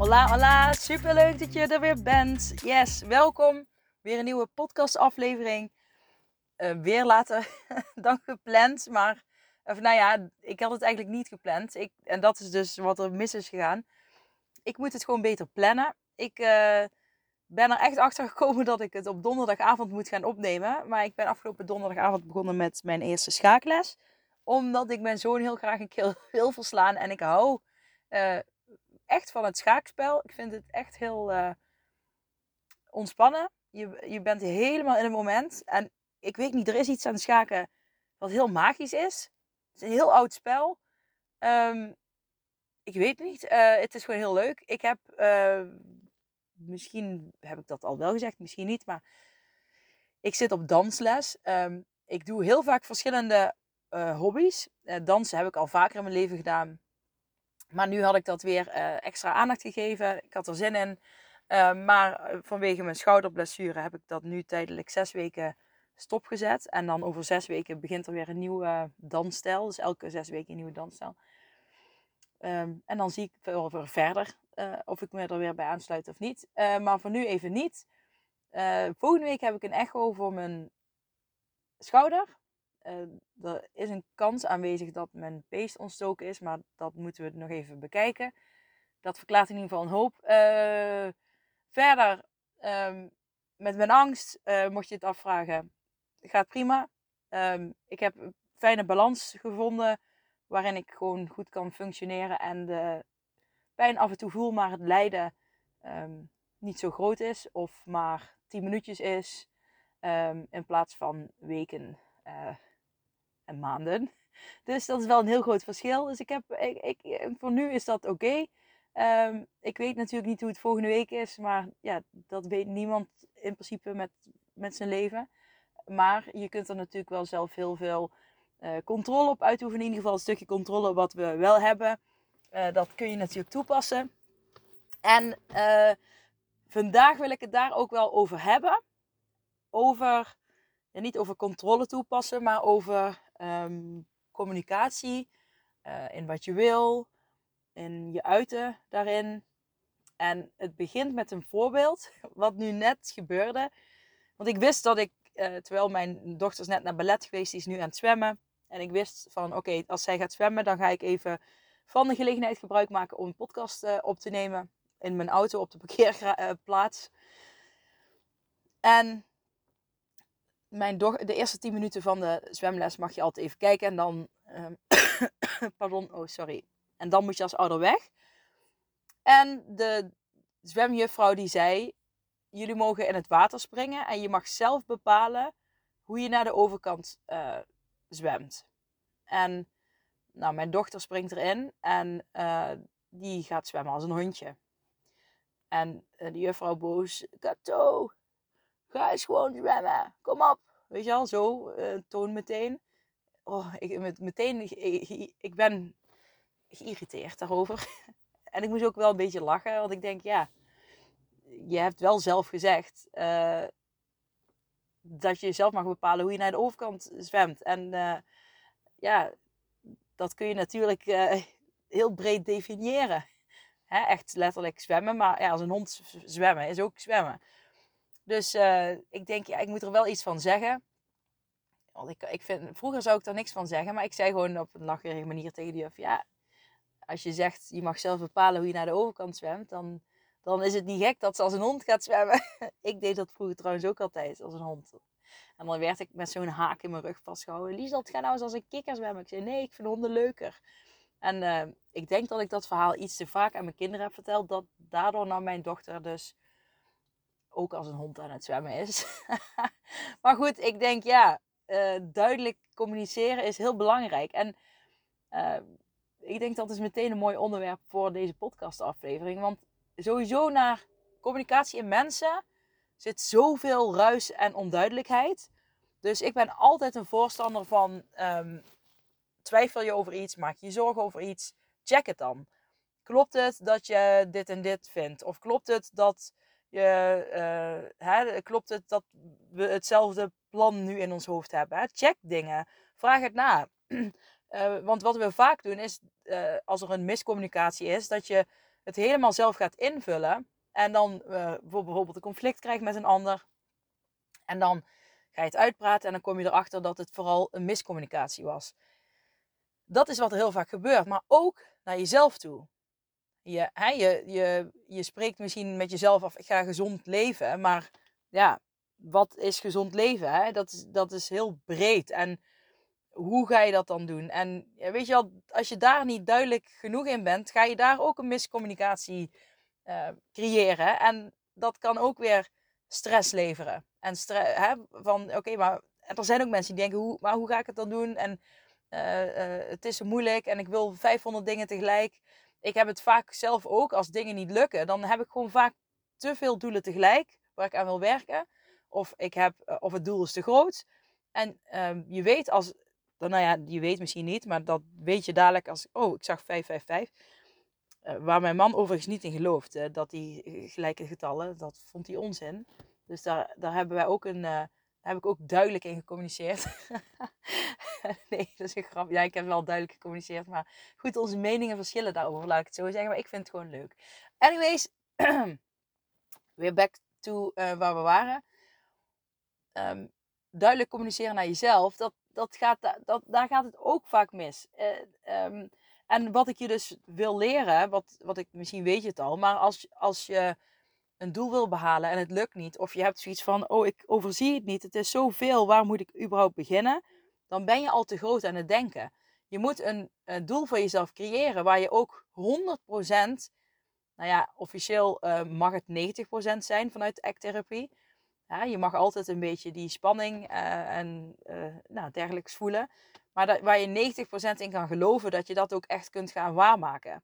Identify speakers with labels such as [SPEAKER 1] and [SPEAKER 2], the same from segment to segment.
[SPEAKER 1] Hola, hola! Super leuk dat je er weer bent. Yes, welkom. Weer een nieuwe podcastaflevering. Uh, weer later dan gepland, maar of nou ja, ik had het eigenlijk niet gepland. Ik, en dat is dus wat er mis is gegaan. Ik moet het gewoon beter plannen. Ik uh, ben er echt achter gekomen dat ik het op donderdagavond moet gaan opnemen. Maar ik ben afgelopen donderdagavond begonnen met mijn eerste schaakles. Omdat ik mijn zoon heel graag een keer wil verslaan. En ik hou uh, echt van het schaakspel. Ik vind het echt heel uh, ontspannen. Je, je bent helemaal in het moment. En ik weet niet, er is iets aan schaken wat heel magisch is. Het is een heel oud spel. Um, ik weet niet. Uh, het is gewoon heel leuk. Ik heb, uh, misschien heb ik dat al wel gezegd, misschien niet, maar ik zit op dansles. Um, ik doe heel vaak verschillende hobby's. dansen heb ik al vaker in mijn leven gedaan. Maar nu had ik dat weer extra aandacht gegeven. Ik had er zin in. maar vanwege mijn schouderblessure heb ik dat nu tijdelijk zes weken stopgezet. En dan over zes weken begint er weer een nieuwe dansstijl. Dus elke zes weken een nieuwe dansstijl. Um, en dan zie ik weer verder uh, of ik me er weer bij aansluit of niet. Maar voor nu even niet. Volgende week heb ik een echo voor mijn schouder. Er is een kans aanwezig dat mijn pees ontstoken is, maar dat moeten we nog even bekijken. Dat verklaart in ieder geval een hoop. verder, um, met mijn angst, mocht je het afvragen, gaat prima. Um, ik heb een fijne balans gevonden waarin ik gewoon goed kan functioneren en de pijn af en toe voel, maar het lijden um, niet zo groot is of maar 10 minuutjes is in plaats van weken uh, en maanden. Dus dat is wel een heel groot verschil. Dus ik heb, ik, ik, voor nu is dat oké. Um, ik weet natuurlijk niet hoe het volgende week is, maar ja, dat weet niemand in principe met, met zijn leven. Maar je kunt er natuurlijk wel zelf heel veel uh, controle op uitoefenen. In ieder geval een stukje controle wat we wel hebben. Uh, dat kun je natuurlijk toepassen. En vandaag wil ik het daar ook wel over hebben. Over, ja, niet over controle toepassen, maar over um, communicatie. in wat je wil. In je uiten daarin. En het begint met een voorbeeld, wat nu net gebeurde. Want ik wist dat ik, terwijl mijn dochter is net naar ballet geweest, die is nu aan het zwemmen. En ik wist van oké, als zij gaat zwemmen, dan ga ik even van de gelegenheid gebruik maken om een podcast uh, op te nemen. In mijn auto op de parkeerplaats. En mijn de eerste 10 minuten van de zwemles mag je altijd even kijken. En dan. Um, pardon, oh sorry. En dan moet je als ouder weg. En de zwemjuffrouw die zei: Jullie mogen in het water springen. En je mag zelf bepalen hoe je naar de overkant uh, zwemt. En nou, mijn dochter springt erin en uh, die gaat zwemmen als een hondje. En uh, de juffrouw boos, Kato, ga eens gewoon zwemmen, kom op. Weet je al, zo, uh, toon meteen. Oh, ik, meteen, ik, ben geïrriteerd daarover. en ik moest ook wel een beetje lachen, want ik denk, ja, je hebt wel zelf gezegd uh, dat je zelf mag bepalen hoe je naar de overkant zwemt. En uh, ja, dat kun je natuurlijk heel breed definiëren. Hè, echt letterlijk zwemmen, maar ja, als een hond zwemmen is ook zwemmen. Dus uh, ik denk, ja, ik moet er wel iets van zeggen. Want ik, ik vind, vroeger zou ik er niks van zeggen, maar ik zei gewoon op een lacherige manier tegen die juf, ja, als je zegt, je mag zelf bepalen hoe je naar de overkant zwemt, dan, dan is het niet gek dat ze als een hond gaat zwemmen. ik deed dat vroeger trouwens ook altijd, als een hond. En dan werd ik met zo'n haak in mijn rug vastgehouden. Liesel, ga nou eens als een kikker zwemmen. Ik zei, nee, ik vind honden leuker. En uh, ik denk dat ik dat verhaal iets te vaak aan mijn kinderen heb verteld. Dat daardoor nou mijn dochter dus ook als een hond aan het zwemmen is. maar goed, ik denk ja, uh, duidelijk communiceren is heel belangrijk. En uh, ik denk dat is meteen een mooi onderwerp voor deze podcastaflevering. Want sowieso naar communicatie in mensen zit zoveel ruis en onduidelijkheid. Dus ik ben altijd een voorstander van ehm, twijfel je over iets, maak je zorgen over iets, check het dan. Klopt het dat je dit en dit vindt? Of klopt het dat je, uh, hè, klopt het dat we hetzelfde plan nu in ons hoofd hebben? Hè? Check dingen, vraag het na. Uh, want wat we vaak doen is, uh, als er een miscommunicatie is, dat je het helemaal zelf gaat invullen. En dan bijvoorbeeld een conflict krijgt met een ander. En dan ga je het uitpraten en dan kom je erachter dat het vooral een miscommunicatie was. Dat is wat er heel vaak gebeurt, maar ook naar jezelf toe. Je, je, je, je spreekt misschien met jezelf af, ik ga gezond leven, maar ja, wat is gezond leven? Hè? Dat, is, dat is heel breed. En hoe ga je dat dan doen? En weet je wel, als je daar niet duidelijk genoeg in bent, ga je daar ook een miscommunicatie uh, creëren. En dat kan ook weer stress leveren. En hè, van oké, maar er zijn ook mensen die denken, hoe, maar hoe ga ik het dan doen? En uh, uh, het is zo moeilijk en ik wil 500 dingen tegelijk. Ik heb het vaak zelf ook, als dingen niet lukken, dan heb ik gewoon vaak te veel doelen tegelijk waar ik aan wil werken. Of, ik heb, of het doel is te groot. En uh, je weet als, nou ja, je weet misschien niet, maar dat weet je dadelijk als, oh, ik zag 555. Uh, waar mijn man overigens niet in geloofde, dat die gelijke getallen, dat vond hij onzin. Dus daar, daar hebben wij ook een, daar heb ik ook duidelijk in gecommuniceerd. nee, dat is een grap. Ja, ik heb wel duidelijk gecommuniceerd. Maar goed, onze meningen verschillen daarover, laat ik het zo zeggen. Maar ik vind het gewoon leuk. Anyways, weer back to uh, waar we waren. Um, duidelijk communiceren naar jezelf, dat, dat gaat, dat, daar gaat het ook vaak mis. Uh, um, en wat ik je dus wil leren, wat, wat ik misschien weet je het al, maar als, als je een doel wil behalen en het lukt niet, of je hebt zoiets van, oh ik overzie het niet, het is zoveel, waar moet ik überhaupt beginnen? Dan ben je al te groot aan het denken. Je moet een, een doel voor jezelf creëren waar je ook 100%, nou ja, officieel uh, mag het 90% zijn vanuit act-therapie. Ja, je mag altijd een beetje die spanning uh, en uh, nou, dergelijks voelen. Maar dat, waar je 90% in kan geloven dat je dat ook echt kunt gaan waarmaken.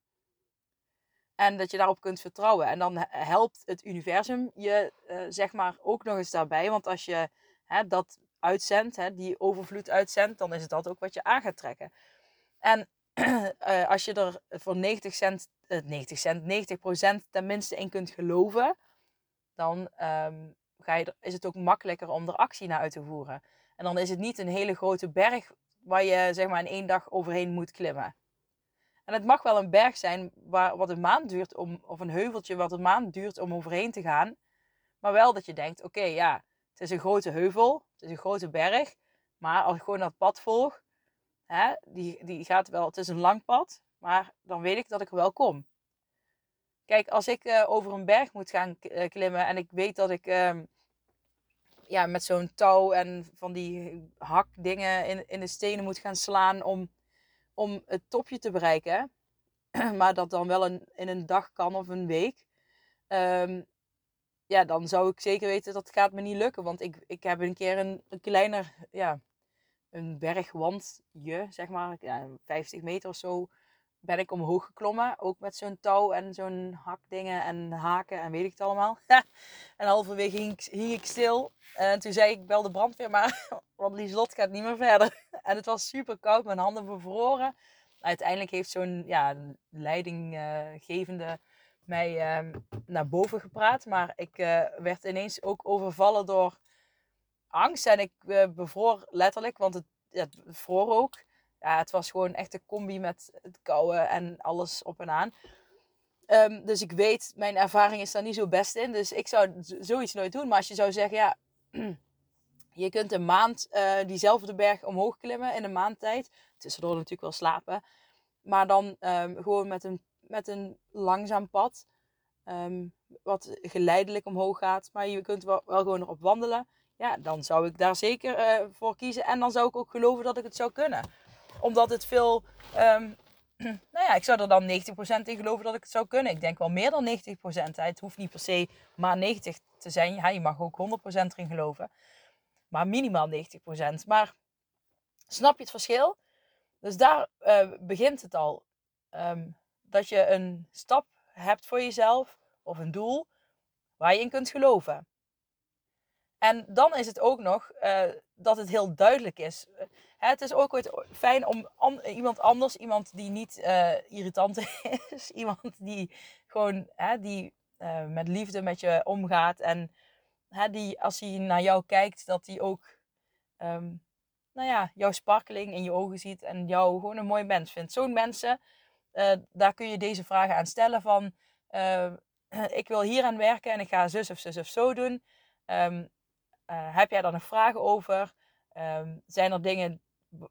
[SPEAKER 1] En dat je daarop kunt vertrouwen. En dan helpt het universum je uh, zeg maar ook nog eens daarbij. Want als je hè, dat uitzendt, hè, die overvloed uitzendt, dan is dat ook wat je aan gaat trekken. En uh, als je er voor 90 cent, uh, 90 cent, 90 procent tenminste in kunt geloven, dan um, ga je is het ook makkelijker om er actie naar uit te voeren. En dan is het niet een hele grote berg waar je zeg maar in één dag overheen moet klimmen. En het mag wel een berg zijn waar, wat een maand duurt om, of een heuveltje wat een maand duurt om overheen te gaan. Maar wel dat je denkt, oké, ja, het is een grote heuvel, het is een grote berg. Maar als ik gewoon dat pad volg, hè, die, die gaat wel, het is een lang pad, maar dan weet ik dat ik er wel kom. Kijk, als ik uh, over een berg moet gaan uh, klimmen en ik weet dat ik uh, ja, met zo'n touw en van die hakdingen in, in de stenen moet gaan slaan om om het topje te bereiken. maar dat dan wel in een dag kan of een week. Um, ja, dan zou ik zeker weten dat gaat me niet lukken. Want ik, ik heb een keer een, een kleiner, ja, een bergwandje, zeg maar, ja, 50 meter of zo, ben ik omhoog geklommen. Ook met zo'n touw en zo'n hakdingen en haken en weet ik het allemaal. en halverwege hing, ik stil. En toen zei ik, bel de brandweer maar, want Lieslot gaat niet meer verder. en het was super koud, mijn handen bevroren. Uiteindelijk heeft zo'n ja, leidinggevende mij uh, naar boven gepraat. Maar ik uh, werd ineens ook overvallen door angst. En ik uh, bevroor letterlijk, want het, het vroor ook ja, het was gewoon echt een combi met het kouwen en alles op en aan. Um, dus ik weet, mijn ervaring is daar niet zo best in. Dus ik zou zoiets nooit doen. Maar als je zou zeggen, ja, je kunt een maand uh, diezelfde berg omhoog klimmen in een maand tijd. Tussendoor natuurlijk wel slapen. Maar dan um, gewoon met een, met een langzaam pad. Um, wat geleidelijk omhoog gaat. Maar je kunt wel, gewoon erop wandelen. Ja, dan zou ik daar zeker uh, voor kiezen. En dan zou ik ook geloven dat ik het zou kunnen omdat het veel. Um, nou ja, ik zou er dan 90% in geloven dat ik het zou kunnen. Ik denk wel meer dan 90%. Het hoeft niet per se maar 90 te zijn. Ja, je mag ook 100% erin geloven. Maar minimaal 90%. Maar snap je het verschil? Dus daar uh, begint het al. Um, dat je een stap hebt voor jezelf of een doel waar je in kunt geloven. En dan is het ook nog uh, dat het heel duidelijk is. Het is ook ooit fijn om iemand anders, iemand die niet uh, irritant is, iemand die gewoon die, uh, met liefde met je omgaat en die als hij naar jou kijkt, dat hij ook um, nou ja, jouw sparkeling in je ogen ziet en jou gewoon een mooi mens vindt. Zo'n mensen, daar kun je deze vragen aan stellen van ik wil hier aan werken en ik ga zus of zus of zo doen. Uh, heb jij daar nog vragen over? Um, zijn er dingen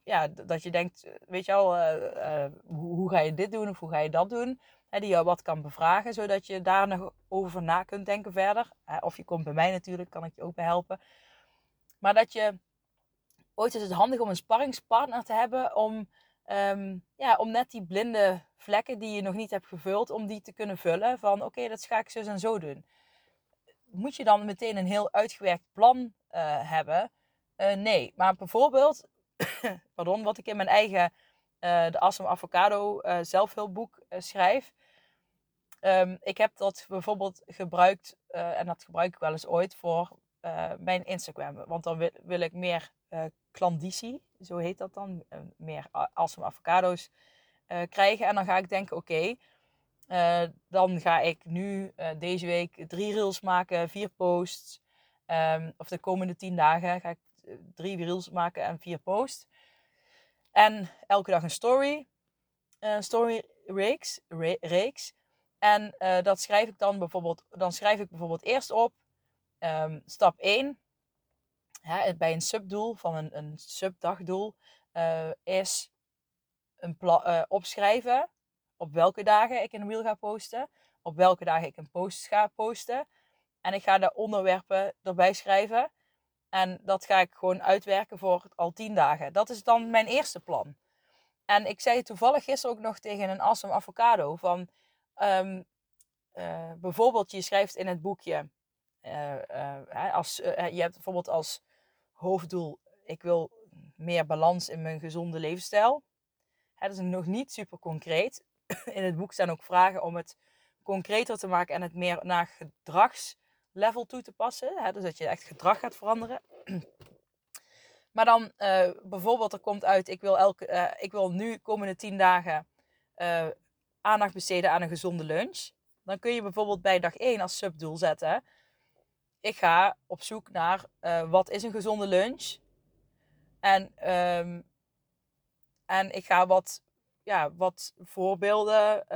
[SPEAKER 1] ja, dat je denkt, eh, weet je al, uh, uh, hoe, hoe, ga je dit doen of hoe ga je dat doen? Hè, die jou wat kan bevragen, zodat je daar nog over na kunt denken verder. of je komt bij mij natuurlijk, kan ik je ook bij helpen. Maar dat je, ooit is het handig om een sparringspartner te hebben om, um, ja, om net die blinde vlekken die je nog niet hebt gevuld, om die te kunnen vullen. Van oké, dat ga ik zo en zo doen moet je dan meteen een heel uitgewerkt plan hebben? Nee, maar bijvoorbeeld, pardon, wat ik in mijn eigen uh, de Assam Avocado zelfhulpboek schrijf. Um, ik heb dat bijvoorbeeld gebruikt, en dat gebruik ik wel eens ooit voor mijn Instagram. Want dan wil, wil ik meer klanditie, zo heet dat dan, meer Assam Avocado's krijgen. En dan ga ik denken, oké, dan ga ik nu deze week drie reels maken, vier posts. Um, of de komende tien dagen ga ik eh, drie reels maken en vier posts. En elke dag een story. Uh, story reeks. Re reeks. En uh, dat schrijf ik dan bijvoorbeeld, dan schrijf ik bijvoorbeeld eerst op um, stap 1. Hè, bij een subdoel van een, een subdagdoel uh, is een opschrijven op welke dagen ik een reel ga posten, op welke dagen ik een post ga posten. En ik ga de onderwerpen erbij schrijven. En dat ga ik gewoon uitwerken voor al tien dagen. Dat is dan mijn eerste plan. En ik zei toevallig gisteren ook nog tegen een awesome avocado van... Um, uh, bijvoorbeeld, je schrijft in het boekje... Uh, uh, als, je hebt bijvoorbeeld als hoofddoel... Ik wil meer balans in mijn gezonde levensstijl. dat is nog niet super concreet in het boek staan ook vragen om het concreter te maken en het meer naar gedragslevel toe te passen. Hè? Dus dat je echt gedrag gaat veranderen. Maar dan uh, bijvoorbeeld, er komt uit, ik wil, elke, uh, ik wil nu komende tien dagen uh, aandacht besteden aan een gezonde lunch. Dan kun je bijvoorbeeld bij dag 1 als subdoel zetten. Ik ga op zoek naar wat is een gezonde lunch. En, um, en ik ga wat ja, wat voorbeelden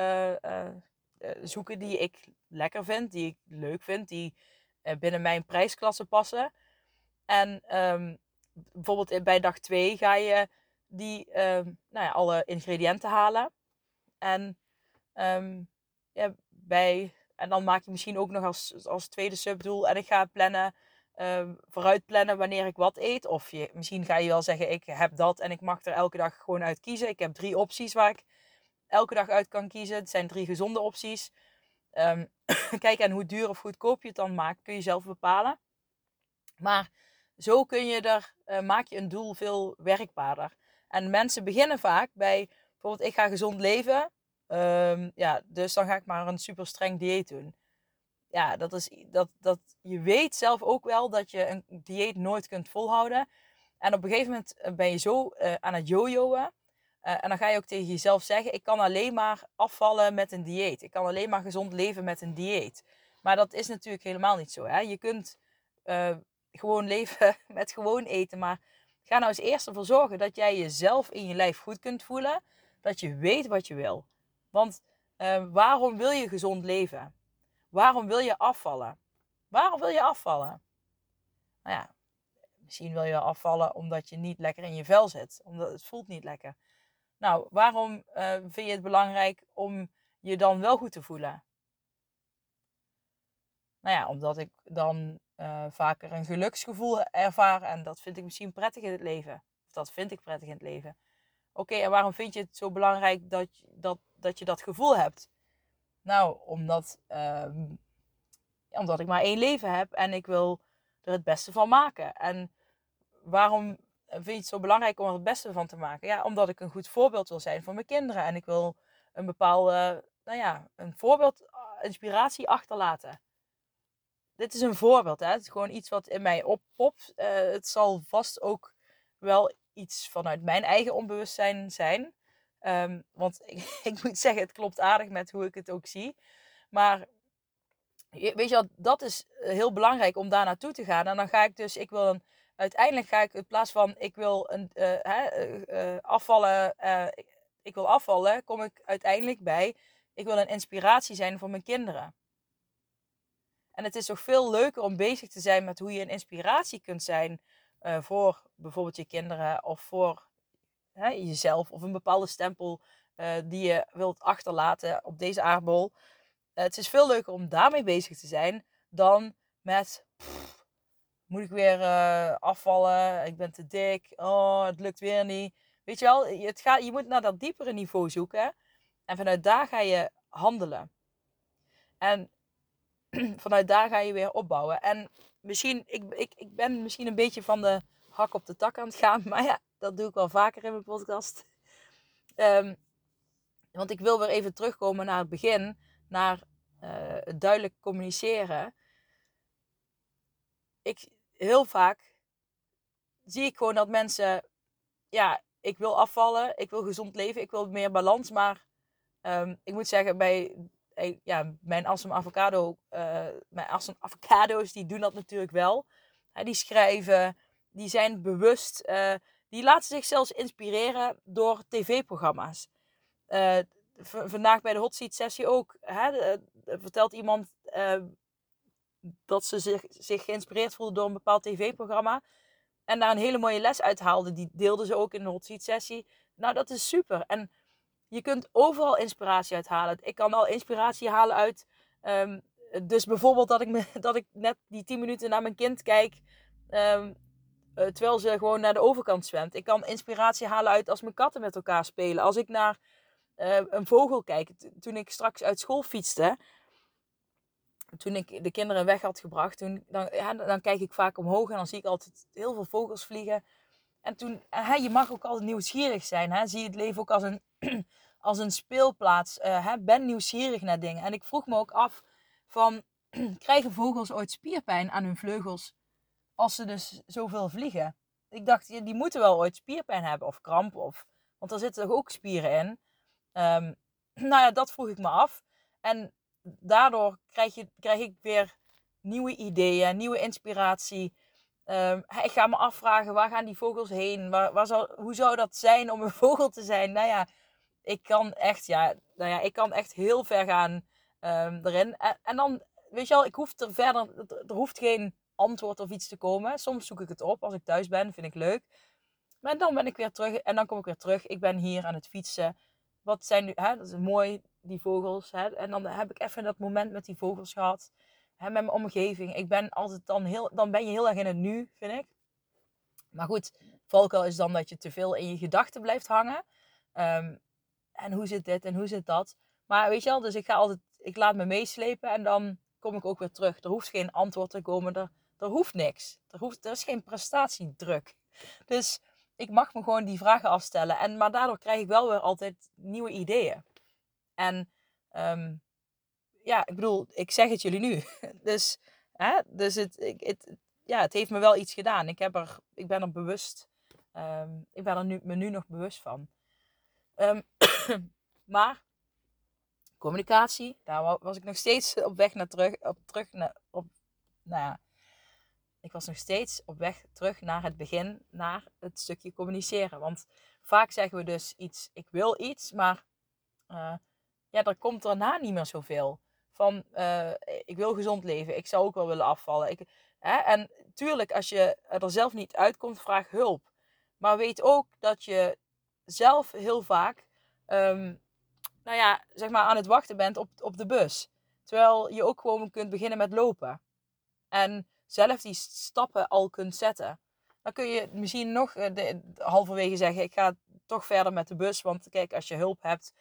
[SPEAKER 1] zoeken die ik lekker vind, die ik leuk vind, die binnen mijn prijsklasse passen. En um, bijvoorbeeld bij dag 2 ga je die, um, nou ja, alle ingrediënten halen. En, ja, bij, en dan maak je misschien ook nog als, als tweede subdoel. En ik ga plannen vooruit plannen wanneer ik wat eet. Of je, misschien ga je wel zeggen, ik heb dat en ik mag er elke dag gewoon uit kiezen. Ik heb drie opties waar ik elke dag uit kan kiezen. Het zijn drie gezonde opties. Um, kijk, en hoe duur of goedkoop je het dan maakt, kun je zelf bepalen. Maar zo kun je er, uh, maak je een doel veel werkbaarder. En mensen beginnen vaak bij, bijvoorbeeld ik ga gezond leven. Um, ja, dus dan ga ik maar een super streng dieet doen ja, dat is dat, dat je weet zelf ook wel dat je een dieet nooit kunt volhouden. En op een gegeven moment eh, ben je zo uh, aan het jojoen. Uh, en dan ga je ook tegen jezelf zeggen: ik kan alleen maar afvallen met een dieet. Ik kan alleen maar gezond leven met een dieet. Maar dat is natuurlijk helemaal niet zo. Hè? Je kunt uh, gewoon leven met gewoon eten. Maar ga nou eens eerst ervoor zorgen dat jij jezelf in je lijf goed kunt voelen. Dat je weet wat je wil. Want waarom wil je gezond leven? Waarom wil je afvallen? Waarom wil je afvallen? Nou ja, misschien wil je afvallen omdat je niet lekker in je vel zit. Omdat het voelt niet lekker. Nou, waarom uh, vind je het belangrijk om je dan wel goed te voelen? Nou ja, omdat ik dan uh, vaker een geluksgevoel ervaar en dat vind ik misschien prettig in het leven. Of dat vind ik prettig in het leven. Oké, en waarom vind je het zo belangrijk dat, dat, dat je dat gevoel hebt? Nou, omdat, uh, omdat ik maar één leven heb en ik wil er het beste van maken. En waarom vind je het zo belangrijk om er het beste van te maken? Ja, omdat ik een goed voorbeeld wil zijn voor mijn kinderen. En ik wil een bepaalde, nou ja, een voorbeeld inspiratie achterlaten. Dit is een voorbeeld. Hè? Het is gewoon iets wat in mij oppopt. Uh, het zal vast ook wel iets vanuit mijn eigen onbewustzijn zijn. Um, want ik, ik, moet zeggen, het klopt aardig met hoe ik het ook zie. Maar weet je wat, dat is heel belangrijk om daar naartoe te gaan. En dan ga ik dus, ik wil een, uiteindelijk ga ik in plaats van ik wil een, uh, uh, afvallen, ik wil afvallen, kom ik uiteindelijk bij, ik wil een inspiratie zijn voor mijn kinderen. En het is toch veel leuker om bezig te zijn met hoe je een inspiratie kunt zijn voor bijvoorbeeld je kinderen of voor jezelf of een bepaalde stempel die je wilt achterlaten op deze aardbol. het is veel leuker om daarmee bezig te zijn dan met moet ik weer uh, afvallen? Ik ben te dik. Oh, het lukt weer niet. Weet je wel, het gaat, je moet naar dat diepere niveau zoeken. En vanuit daar ga je handelen. En vanuit daar ga je weer opbouwen. En misschien, ik, ik, ik ben misschien een beetje van de hak op de tak aan het gaan. Maar ja, dat doe ik wel vaker in mijn podcast. Um, want ik wil weer even terugkomen naar het begin. Naar uh, het duidelijk communiceren. Ik, heel vaak zie ik gewoon dat mensen, ja, ik wil afvallen, ik wil gezond leven, ik wil meer balans. Maar um, ik moet zeggen, bij eh, ja, mijn awesome avocado, uh, mijn avocado's, die doen dat natuurlijk wel. die schrijven, die zijn bewust, uh, die laten zich zelfs inspireren door tv-programma's. vandaag bij de hot seat sessie ook, hè, vertelt iemand dat ze zich, zich geïnspireerd voelde door een bepaald tv-programma. En daar een hele mooie les uit haalde. Die deelde ze ook in de hot seat sessie. Nou, dat is super. En je kunt overal inspiratie uit halen. Ik kan al inspiratie halen uit. Um, dus bijvoorbeeld dat ik, me, dat ik net die 10 minuten naar mijn kind kijk. Um, uh, terwijl ze gewoon naar de overkant zwemt. Ik kan inspiratie halen uit als mijn katten met elkaar spelen. Als ik naar uh, een vogel kijk. Toen ik straks uit school fietste toen ik de kinderen weg had gebracht, toen, dan, ja, dan kijk ik vaak omhoog en dan zie ik altijd heel veel vogels vliegen. En toen, hè, je mag ook altijd nieuwsgierig zijn. Hè? Zie het leven ook als een, als een speelplaats. Uh, hè? Ben nieuwsgierig naar dingen. En ik vroeg me ook af van, krijgen vogels ooit spierpijn aan hun vleugels als ze dus zoveel vliegen? Ik dacht, die moeten wel ooit spierpijn hebben of kramp. Of, want er zitten toch ook spieren in. Um, nou ja, dat vroeg ik me af. En daardoor krijg, je, krijg ik weer nieuwe ideeën, nieuwe inspiratie. Um, ik ga me afvragen, waar gaan die vogels heen? Waar, hoe zou dat zijn om een vogel te zijn? Nou ja, ik kan echt, ja, nou ja, ik kan echt heel ver gaan um, erin. En, en, dan, weet je wel, ik hoef er verder, er hoeft geen antwoord of iets te komen. Soms zoek ik het op als ik thuis ben, vind ik leuk. Maar dan ben ik weer terug en dan kom ik weer terug. Ik ben hier aan het fietsen. Wat zijn nu, hè, dat is mooi, die vogels. Hè? En dan heb ik even dat moment met die vogels gehad. Hè, met mijn omgeving. Ik ben altijd dan heel, dan ben je heel erg in het nu, vind ik. Maar goed, valkuil is dan dat je te veel in je gedachten blijft hangen. Ehm, en hoe zit dit en hoe zit dat? Maar weet je wel, dus ik ga altijd, ik laat me meeslepen en dan kom ik ook weer terug. Er hoeft geen antwoord te komen, er, er hoeft niks. Er, hoeft, er is geen prestatiedruk. Dus ik mag me gewoon die vragen afstellen. En, maar daardoor krijg ik wel weer altijd nieuwe ideeën. En um, ja, ik bedoel, ik zeg het jullie nu. dus hè, dus het, het, ja, het heeft me wel iets gedaan. Ik, heb er, ik ben er bewust. Um, ik ben er nu, me nu nog bewust van. Um, maar communicatie, daar was ik nog steeds op weg naar terug. Op, terug naar, op, nou ja, ik was nog steeds op weg terug naar het begin, naar het stukje communiceren. Want vaak zeggen we dus iets, ik wil iets, maar uh, ja, er komt daarna niet meer zoveel. Van, uh, ik wil gezond leven, ik zou ook wel willen afvallen. Ik, hè? En tuurlijk, als je er zelf niet uitkomt, vraag hulp. Maar weet ook dat je zelf heel vaak, um, nou ja, zeg maar aan het wachten bent op, op de bus. Terwijl je ook gewoon kunt beginnen met lopen. En zelf die stappen al kunt zetten. Dan kun je misschien nog eh, de, halverwege zeggen, ik ga toch verder met de bus. Want kijk, als je hulp hebt,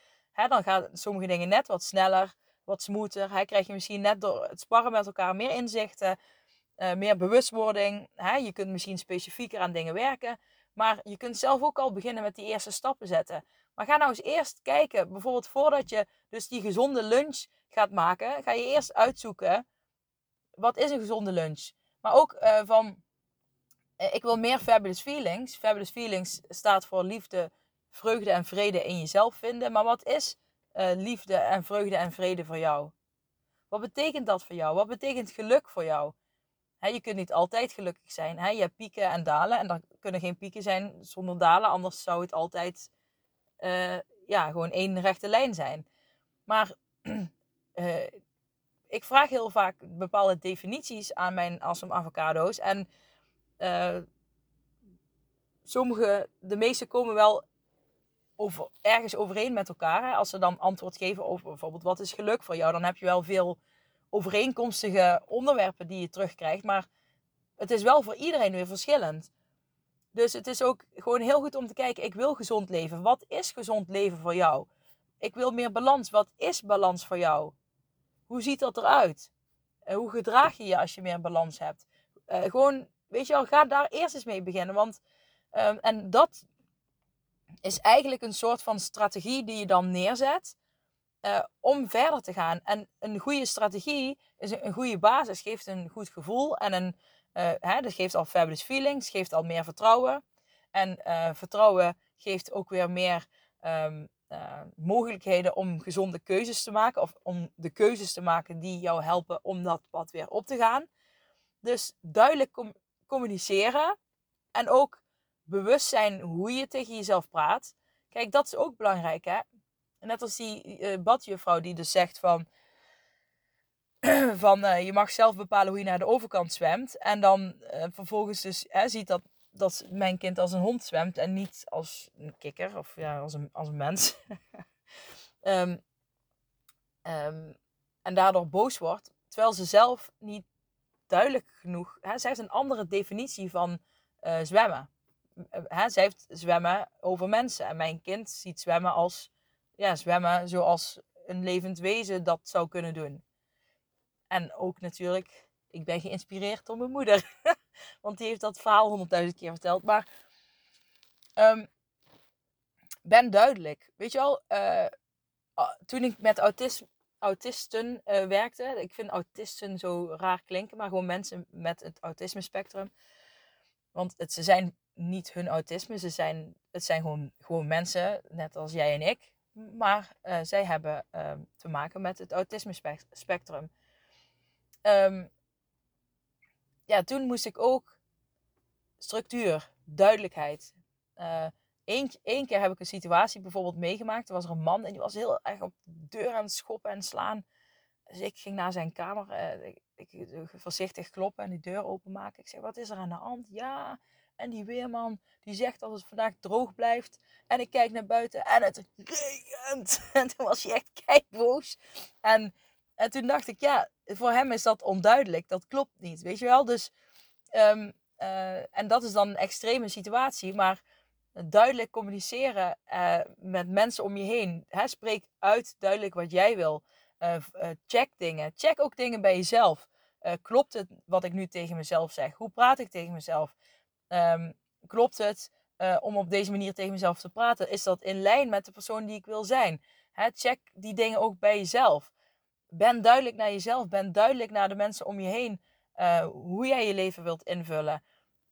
[SPEAKER 1] Dan gaan sommige dingen net wat sneller, wat smoother. Hè, krijg je misschien net door het sparren met elkaar meer inzichten, uh, meer bewustwording. Hè, je kunt misschien specifieker aan dingen werken. Maar je kunt zelf ook al beginnen met die eerste stappen zetten. Maar ga nou eens eerst kijken, bijvoorbeeld voordat je dus die gezonde lunch gaat maken, ga je eerst uitzoeken wat is een gezonde lunch. Maar ook uh, van, ik wil meer fabulous feelings. Fabulous feelings staat voor liefde, vreugde en vrede in jezelf vinden. Maar wat is uh, liefde en vreugde en vrede voor jou? Wat betekent dat voor jou? Wat betekent geluk voor jou? je kunt niet altijd gelukkig zijn. Je hebt pieken en dalen. En er kunnen geen pieken zijn zonder dalen. Anders zou het altijd uh, ja, gewoon één rechte lijn zijn. Maar uh, ik vraag heel vaak bepaalde definities aan mijn awesome avocado's. En sommige, de meeste komen wel over, ergens overeen met elkaar. Hè? Als ze dan antwoord geven over bijvoorbeeld wat is geluk voor jou, dan heb je wel veel overeenkomstige onderwerpen die je terugkrijgt. Maar het is wel voor iedereen weer verschillend. Dus het is ook gewoon heel goed om te kijken, ik wil gezond leven. Wat is gezond leven voor jou? Ik wil meer balans. Wat is balans voor jou? Hoe ziet dat eruit? Uh, hoe gedraag je je als je meer balans hebt? Uh, gewoon, weet je wel, ga daar eerst eens mee beginnen. Want, uh, en dat is eigenlijk een soort van strategie die je dan neerzet uh, om verder te gaan. En een goede strategie is een, goede basis, geeft een goed gevoel en een, uh, hè, dat geeft al fabulous feelings, geeft al meer vertrouwen. En uh, vertrouwen geeft ook weer meer um, mogelijkheden om gezonde keuzes te maken. Of om de keuzes te maken die jou helpen om dat pad weer op te gaan. Dus duidelijk com communiceren. En ook bewust zijn hoe je tegen jezelf praat. Kijk, dat is ook belangrijk. Hè? Net als die uh, badjuffrouw die dus zegt van... van uh, je mag zelf bepalen hoe je naar de overkant zwemt. En dan uh, vervolgens dus hè, ziet dat, dat mijn kind als een hond zwemt. En niet als een kikker of ja, als een, als een mens. um, um, en daardoor boos wordt. Terwijl ze zelf niet duidelijk genoeg... Hè, zij heeft een andere definitie van zwemmen. Hè, zij heeft zwemmen over mensen. En mijn kind ziet zwemmen als ja, zwemmen zoals een levend wezen dat zou kunnen doen. En ook natuurlijk, ik ben geïnspireerd door mijn moeder. Want die heeft dat verhaal honderdduizend keer verteld. Maar um, ben duidelijk. Weet je wel, uh, toen ik met autisme, autisten uh, werkte. Ik vind autisten zo raar klinken, maar gewoon mensen met het autisme spectrum. Want het, ze zijn niet hun autisme, ze zijn, het zijn gewoon, gewoon mensen, net als jij en ik. Maar uh, zij hebben uh, te maken met het autisme spectrum. Um, ja, toen moest ik ook structuur, duidelijkheid. Eén uh, keer heb ik een situatie bijvoorbeeld meegemaakt. Er was er een man en die was heel erg op de deur aan het schoppen en slaan. Dus ik ging naar zijn kamer, uh, ik, ik, voorzichtig kloppen en die deur openmaken. Ik zeg, wat is er aan de hand? Ja, en die weerman die zegt dat het vandaag droog blijft. En ik kijk naar buiten en het regent. En toen was hij echt kijkboos. En, en toen dacht ik, ja, voor hem is dat onduidelijk. Dat klopt niet, weet je wel. Dus, um, uh, en dat is dan een extreme situatie. Maar duidelijk communiceren uh, met mensen om je heen. Hè? Spreek uit duidelijk wat jij wil. Uh, check dingen. Check ook dingen bij jezelf. klopt het wat ik nu tegen mezelf zeg? Hoe praat ik tegen mezelf? Um, klopt het uh, om op deze manier tegen mezelf te praten? Is dat in lijn met de persoon die ik wil zijn? Check die dingen ook bij jezelf. Ben duidelijk naar jezelf. Ben duidelijk naar de mensen om je heen. Uh, hoe jij je leven wilt invullen.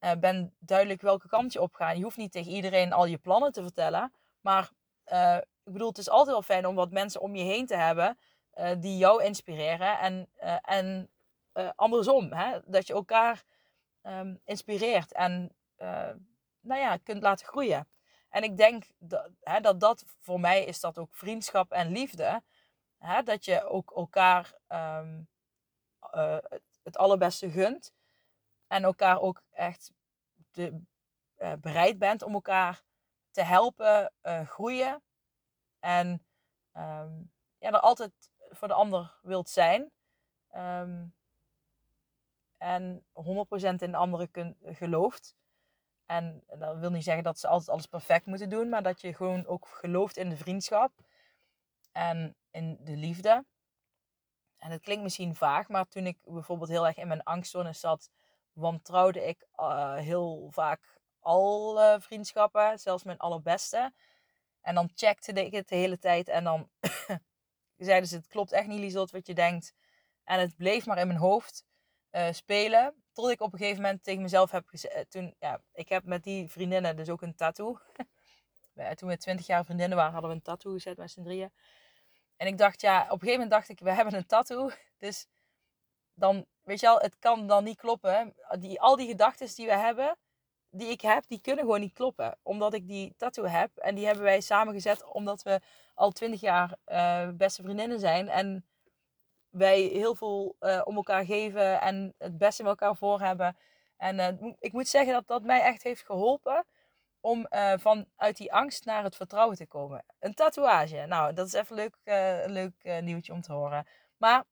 [SPEAKER 1] Uh, ben duidelijk welke kant je op gaat. Je hoeft niet tegen iedereen al je plannen te vertellen. Maar ik bedoel, het is altijd wel fijn om wat mensen om je heen te hebben. die jou inspireren. En, en andersom. Hè? Dat je elkaar um, inspireert en uh, nou ja, kunt laten groeien. En ik denk dat, hè, dat dat voor mij is dat ook vriendschap en liefde. Hè, dat je ook elkaar um, uh, het allerbeste gunt. En elkaar ook echt de, uh, bereid bent om elkaar te helpen groeien. En um, ja, er altijd voor de ander wilt zijn. En 100% in de anderen gelooft. En dat wil niet zeggen dat ze altijd alles perfect moeten doen, maar dat je gewoon ook gelooft in de vriendschap en in de liefde. En het klinkt misschien vaag, maar toen ik bijvoorbeeld heel erg in mijn angstzone zat, wantrouwde ik uh, heel vaak al vriendschappen, zelfs mijn allerbeste. En dan checkte ik het de hele tijd en dan zeiden ze, het klopt echt niet, Liesot, wat je denkt. En het bleef maar in mijn hoofd uh, spelen. Tot ik op een gegeven moment tegen mezelf heb gezegd. Eh, toen, ja, ik heb met die vriendinnen dus ook een tattoo. toen we twintig jaar vriendinnen waren, hadden we een tattoo gezet met z'n drieën. En ik dacht, ja, op een gegeven moment dacht ik, we hebben een tattoo. Dus dan, weet je wel, het kan dan niet kloppen. Die, al die gedachten die we hebben, die ik heb, die kunnen gewoon niet kloppen. Omdat ik die tattoo heb. En die hebben wij samengezet omdat we al twintig jaar uh, beste vriendinnen zijn. En wij heel veel uh, om elkaar geven en het beste met elkaar voor hebben. En uh, ik moet zeggen dat dat mij echt heeft geholpen om uh, vanuit die angst naar het vertrouwen te komen. Een tatoeage. Nou, dat is even leuk, een leuk nieuwtje om te horen. Maar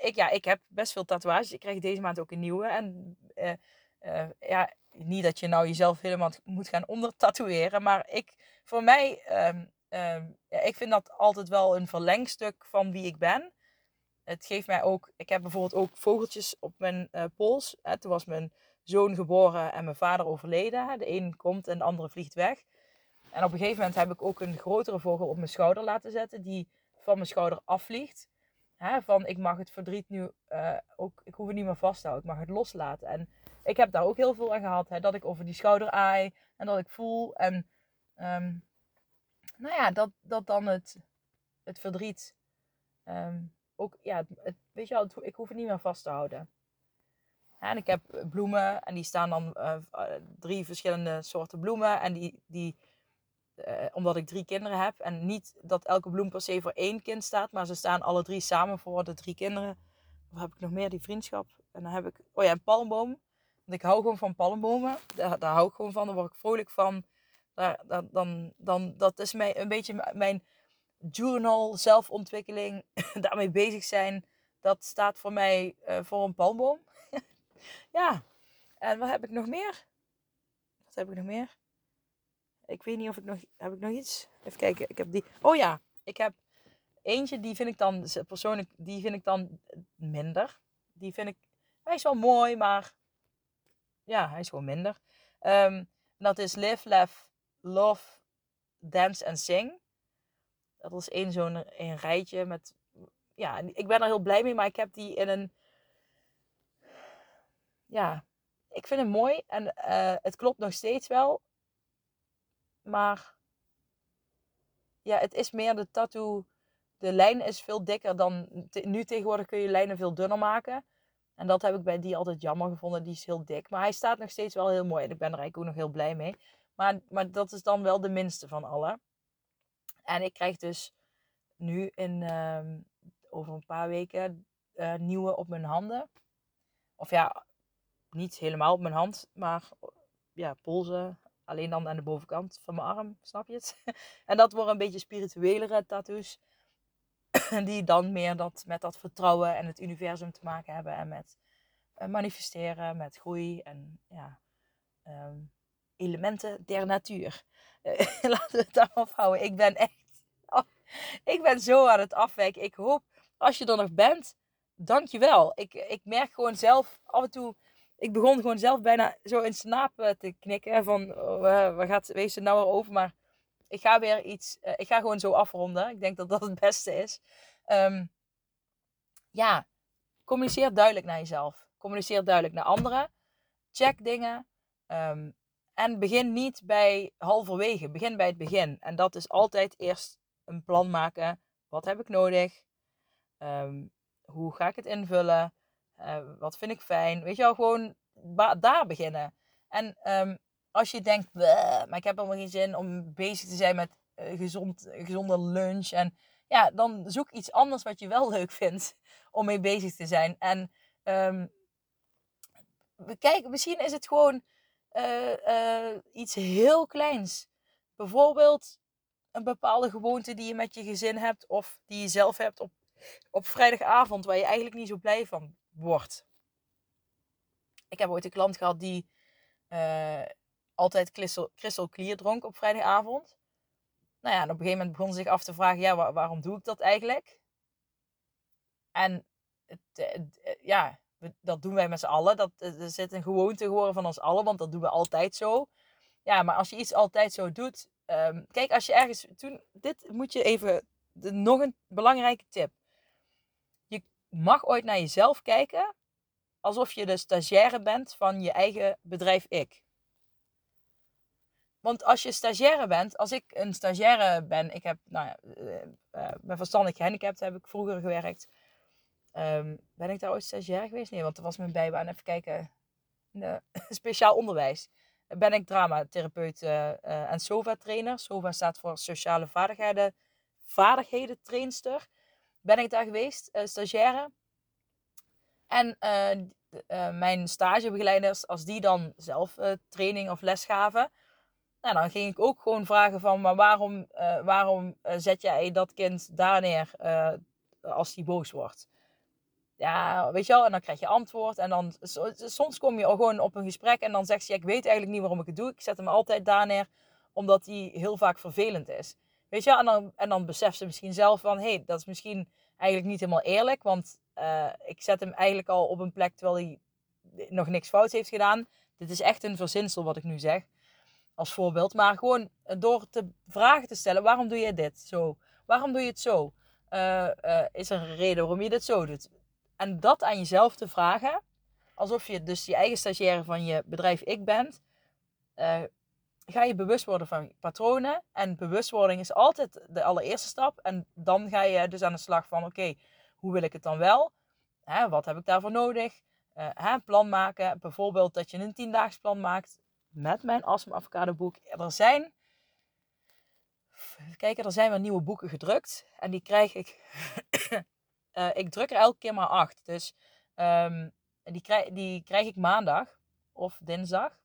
[SPEAKER 1] ik, ja, ik heb best veel tatoeages. Ik krijg deze maand ook een nieuwe. En ja, niet dat je nou jezelf helemaal moet gaan ondertatoeëren. Maar ik, voor mij, um, ik vind dat altijd wel een verlengstuk van wie ik ben. Het geeft mij ook, ik heb bijvoorbeeld ook vogeltjes op mijn uh, pols. Hè. Toen was mijn zoon geboren en mijn vader overleden. De een komt en de andere vliegt weg. En op een gegeven moment heb ik ook een grotere vogel op mijn schouder laten zetten, die van mijn schouder afvliegt. Hè, van ik mag het verdriet nu uh, ook, ik hoef het niet meer vast te houden, ik mag het loslaten. En ik heb daar ook heel veel aan gehad, hè, dat ik over die schouder aai en dat ik voel. En um, nou ja, dat, dat dan het, het verdriet um, ook, ja, weet je wel, ik hoef het niet meer vast te houden. en ik heb bloemen en die staan dan uh, drie verschillende soorten bloemen. En die, die omdat ik drie kinderen heb. En niet dat elke bloem per se voor één kind staat, maar ze staan alle drie samen voor de drie kinderen. Wat heb ik nog meer? Die vriendschap. En dan heb ik, oh ja, een palmboom. Want ik hou gewoon van palmbomen. Daar, daar hou ik gewoon van. Daar word ik vrolijk van. Daar, dan, dan, dan, dat is mij een beetje mijn journal, zelfontwikkeling, daarmee bezig zijn, dat staat voor mij uh, voor een palmboom. ja, en wat heb ik nog meer? Wat heb ik nog meer? Ik weet niet of ik nog... Heb ik nog iets? Even kijken. Ik heb die... Oh ja, ik heb eentje, die vind ik dan persoonlijk... Die vind ik dan minder. Die vind ik... Hij is wel mooi, maar... Ja, hij is gewoon minder. Um, dat is Live, Laugh, Love, Dance and Sing. Dat was één zo'n rijtje met... Ja, ik ben er heel blij mee, maar ik heb die in een... Ja, ik vind hem mooi en uh, het klopt nog steeds wel. Maar ja, het is meer de tattoo. De lijn is veel dikker dan. nu tegenwoordig kun je lijnen veel dunner maken. En dat heb ik bij die altijd jammer gevonden. Die is heel dik. Maar hij staat nog steeds wel heel mooi. En ik ben er eigenlijk ook nog heel blij mee. Maar, maar dat is dan wel de minste van alle. En ik krijg dus nu in, ehm, over een paar weken uh, nieuwe op mijn handen. Of ja, niet helemaal op mijn hand, maar ja, polsen. Alleen dan aan de bovenkant van mijn arm, snap je het? en dat worden een beetje spirituelere tattoos. Die dan meer dat, met dat vertrouwen en het universum te maken hebben. En met uh, manifesteren, met groei en ja, um, elementen der natuur. laten we het daarop houden. Ik ben echt. Oh, ik ben zo aan het afwijken. Ik hoop, als je er nog bent, dankjewel. Ik, ik merk gewoon zelf af en toe. Ik begon gewoon zelf bijna zo in slaap te knikken. Van, oh, waar gaat wees er nou over? Maar ik ga weer iets. Ik ga gewoon zo afronden. Ik denk dat dat het beste is. Um, ja, communiceer duidelijk naar jezelf. Communiceer duidelijk naar anderen. Check dingen. Um, en begin niet bij halverwege, begin bij het begin. En dat is altijd eerst een plan maken. Wat heb ik nodig? Um, hoe ga ik het invullen? Uh, wat vind ik fijn? Weet je wel, gewoon daar beginnen. En um, als je denkt, maar ik heb helemaal geen zin om bezig te zijn met uh, gezond, gezonde lunch. En ja, dan zoek iets anders wat je wel leuk vindt om mee bezig te zijn. En um, kijk, misschien is het gewoon uh, iets heel kleins. Bijvoorbeeld een bepaalde gewoonte die je met je gezin hebt of die je zelf hebt op, op vrijdagavond waar je eigenlijk niet zo blij van wordt. Ik heb ooit een klant gehad die uh, altijd crystal, clear dronk op vrijdagavond. Nou ja, en op een gegeven moment begon ze zich af te vragen, ja, waarom doe ik dat eigenlijk? En het, dat doen wij met z'n allen. Dat, er zit een gewoonte geworden van ons allen, want dat doen we altijd zo. Ja, maar als je iets altijd zo doet. Um, kijk, als je ergens. Toen, dit moet je even nog een belangrijke tip. Je mag ooit naar jezelf kijken alsof je de stagiaire bent van je eigen bedrijf ik. Want als je stagiaire bent, als ik een stagiaire ben, ik heb, nou ja, uh, ben verstandelijk gehandicapt, heb ik vroeger gewerkt. Um, ben ik daar ooit stagiair geweest? Nee, want dat was mijn bijbaan. Even kijken. speciaal onderwijs. Ben ik dramatherapeut uh, en SOVA-trainer. SOVA staat voor Sociale Vaardigheden, vaardigheden Trainster. Ben ik daar geweest, stagiaire. En mijn stagebegeleiders, als die dan zelf training of les gaven nou, dan ging ik ook gewoon vragen van, maar waarom, waarom zet jij dat kind daar neer als hij boos wordt? Ja, weet je wel, en dan krijg je antwoord. En dan, soms kom je al gewoon op een gesprek en dan zegt ze, ik weet eigenlijk niet waarom ik het doe. Ik zet hem altijd daar neer, omdat hij heel vaak vervelend is. Weet je, en dan, en dan beseft ze misschien zelf van, hé, hey, dat is misschien eigenlijk niet helemaal eerlijk. Want ik zet hem eigenlijk al op een plek terwijl hij nog niks fout heeft gedaan. Dit is echt een verzinsel wat ik nu zeg als voorbeeld. Maar gewoon door te vragen te stellen: waarom doe je dit zo? Waarom doe je het zo? Uh, uh, is er een reden waarom je dit zo doet? En dat aan jezelf te vragen, alsof je dus je eigen stagiaire van je bedrijf ik bent, uh, ga je bewust worden van patronen. En bewustwording is altijd de allereerste stap. En dan ga je dus aan de slag van: oké, hoe wil ik het dan wel? Hè, wat heb ik daarvoor nodig? Hè, plan maken. Bijvoorbeeld dat je een tiendaags plan maakt met mijn Awesome Avocado boek. Er zijn, kijken, er zijn weer nieuwe boeken gedrukt. En die krijg ik, uh, ik druk er elke keer maar acht. Dus um, die, krijg, die krijg ik maandag of dinsdag.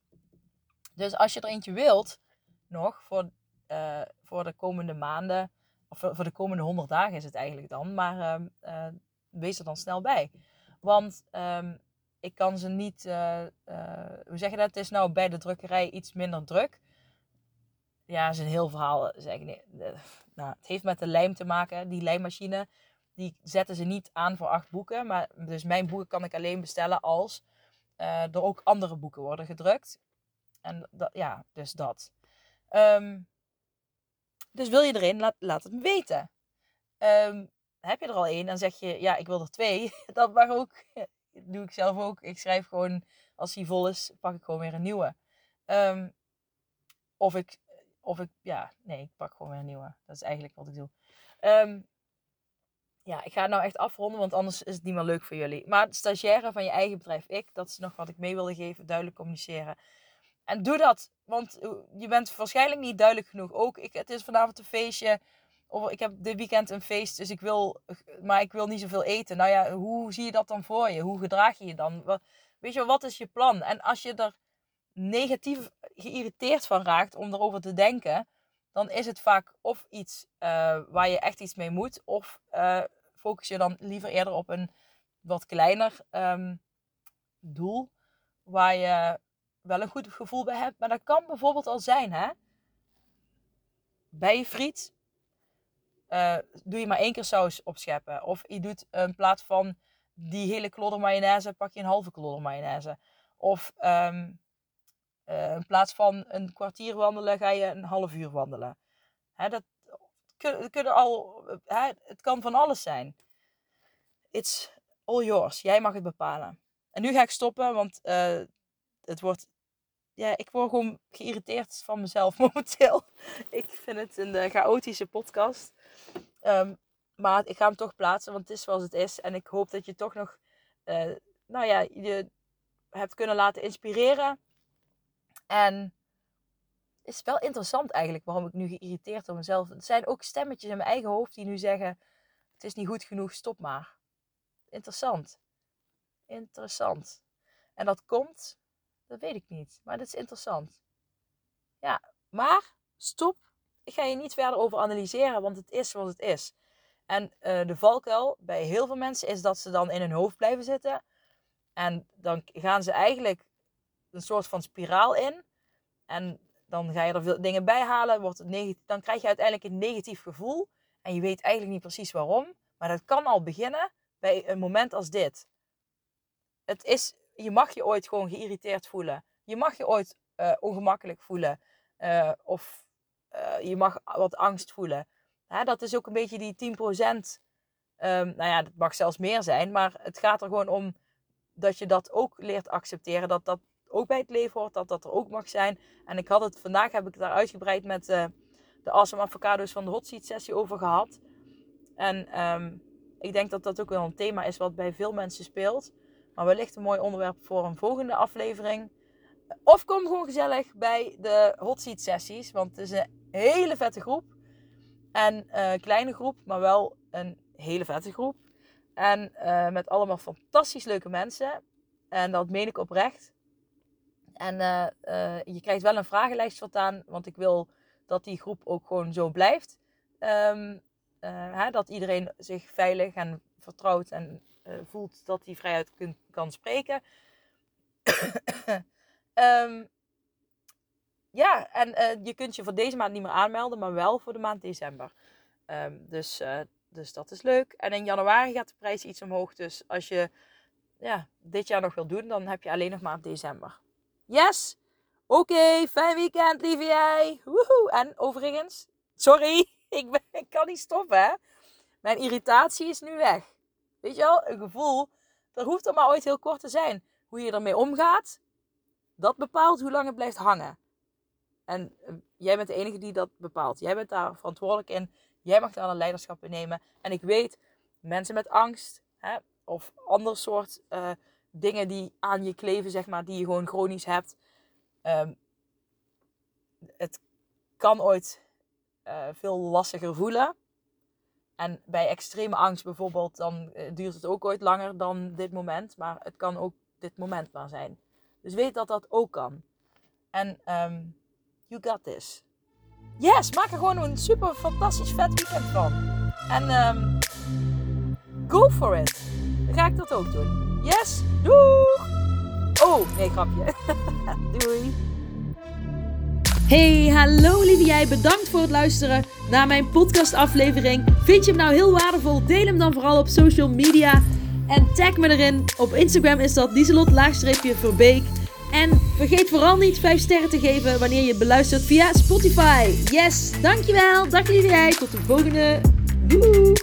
[SPEAKER 1] Dus als je er eentje wilt, nog voor, uh, voor de komende maanden, of voor, de komende 100 dagen is het eigenlijk dan, maar uh, wees er dan snel bij. Want um, ik kan ze niet, hoe zeg je dat? Het is nou bij de drukkerij iets minder druk. Ja, is een heel verhaal. Zeg ik, nou, het heeft met de lijm te maken. Die lijmmachine, die zetten ze niet aan voor acht boeken. Maar dus mijn boeken kan ik alleen bestellen als uh, er ook andere boeken worden gedrukt. En dat, ja, dus dat. Um, dus wil je erin, laat, laat het me weten. Um, heb je er al één, dan zeg je, ja, ik wil er twee. Dat mag ook doe ik zelf ook. Ik schrijf gewoon, als die vol is, pak ik gewoon weer een nieuwe. Um, of ik, of ik, ja, nee, ik pak gewoon weer een nieuwe. Dat is eigenlijk wat ik doe. Um, ja, ik ga het nou echt afronden, want anders is het niet meer leuk voor jullie. Maar stagiaire van je eigen bedrijf, ik, dat is nog wat ik mee wilde geven, duidelijk communiceren. En doe dat, want je bent waarschijnlijk niet duidelijk genoeg. Ook, ik, het is vanavond een feestje. Of ik heb dit weekend een feest, dus ik wil, maar ik wil niet zoveel eten. Nou ja, hoe zie je dat dan voor je? Hoe gedraag je je dan? Weet je, wat is je plan? En als je er negatief geïrriteerd van raakt om erover te denken, dan is het vaak of iets uh, waar je echt iets mee moet, of uh, focus je dan liever eerder op een wat kleiner um, doel, waar je wel een goed gevoel bij hebt. Maar dat kan bijvoorbeeld al zijn, hè? Bij je friet uh, doe je maar één keer saus opscheppen. Of je doet in plaats van die hele klodder mayonaise, pak je een halve klodder mayonaise. Of um, uh, in plaats van een kwartier wandelen, ga je een half uur wandelen. Hè, dat kunnen al, hè, het kan van alles zijn. It's all yours. Jij mag het bepalen. En nu ga ik stoppen, want uh, het wordt ja, ik word gewoon geïrriteerd van mezelf momenteel. ik vind het een chaotische podcast. Um, maar ik ga hem toch plaatsen, want het is zoals het is. En ik hoop dat je toch nog, nou ja, je hebt kunnen laten inspireren. En het is wel interessant eigenlijk waarom ik nu geïrriteerd door mezelf. Er zijn ook stemmetjes in mijn eigen hoofd die nu zeggen: Het is niet goed genoeg, stop maar. Interessant. Interessant. En dat komt, dat weet ik niet, maar dat is interessant. Ja, maar stop ik ga je niet verder over analyseren, want het is zoals het is. En uh, de valkuil bij heel veel mensen is dat ze dan in hun hoofd blijven zitten. En dan gaan ze eigenlijk een soort van spiraal in. En dan ga je er veel dingen bij halen. Wordt het dan krijg je uiteindelijk een negatief gevoel. En je weet eigenlijk niet precies waarom. Maar dat kan al beginnen bij een moment als dit. Het is, je mag je ooit gewoon geïrriteerd voelen. Je mag je ooit uh, ongemakkelijk voelen. Uh, of uh, je mag wat angst voelen. hè, dat is ook een beetje die 10%. Um, nou ja, dat mag zelfs meer zijn. Maar het gaat er gewoon om dat je dat ook leert accepteren. Dat dat ook bij het leven hoort. Dat dat er ook mag zijn. En ik had het vandaag, heb ik daar uitgebreid met uh, de Awesome Avocados van de Hot Seat sessie over gehad. En um, ik denk dat dat ook wel een thema is wat bij veel mensen speelt. Maar wellicht een mooi onderwerp voor een volgende aflevering. Of kom gewoon gezellig bij de hot seat sessies. Want het is een hele vette groep. En uh, kleine groep, maar wel een hele vette groep. En uh, met allemaal fantastisch leuke mensen. En dat meen ik oprecht. En uh, je krijgt wel een vragenlijst voortaan. Want ik wil dat die groep ook gewoon zo blijft. Um, hè, dat iedereen zich veilig en vertrouwd en voelt dat hij vrijheid kan spreken. um, ja, en je kunt je voor deze maand niet meer aanmelden, maar wel voor de maand december. Um, dus, dus dat is leuk. En in januari gaat de prijs iets omhoog. Dus als je ja, dit jaar nog wil doen, dan heb je alleen nog maand december. Yes! Oké, fijn weekend, lieve jij. Woehoe. En overigens, sorry, ik, kan niet stoppen, hè. Mijn irritatie is nu weg. Weet je wel, een gevoel, dat hoeft er maar ooit heel kort te zijn. Hoe je ermee omgaat, dat bepaalt hoe lang het blijft hangen. En uh, jij bent de enige die dat bepaalt. Jij bent daar verantwoordelijk in. Jij mag daar een leiderschap in nemen. En ik weet, mensen met angst hè, of ander soort uh, dingen die aan je kleven, zeg maar, die je gewoon chronisch hebt. Um, het kan ooit uh, veel lastiger voelen. En bij extreme angst bijvoorbeeld, dan duurt het ook ooit langer dan dit moment. Maar het kan ook dit moment maar zijn. Dus weet dat dat ook kan. En um, you got this. Yes, maak er gewoon een super fantastisch vet weekend van. En um, go for it. Dan ga ik dat ook doen. Yes, doeg! Oh, nee, grapje. Doei. Hey, hallo lieve jij. Bedankt voor het luisteren naar mijn podcastaflevering. Vind je hem nou heel waardevol? Deel hem dan vooral op social media. En tag me erin. Op Instagram is dat Lieselot-Verbeek. En vergeet vooral niet 5 sterren te geven wanneer je beluistert via Spotify. Yes, dankjewel. Dag lieve jij. Tot de volgende. Doei.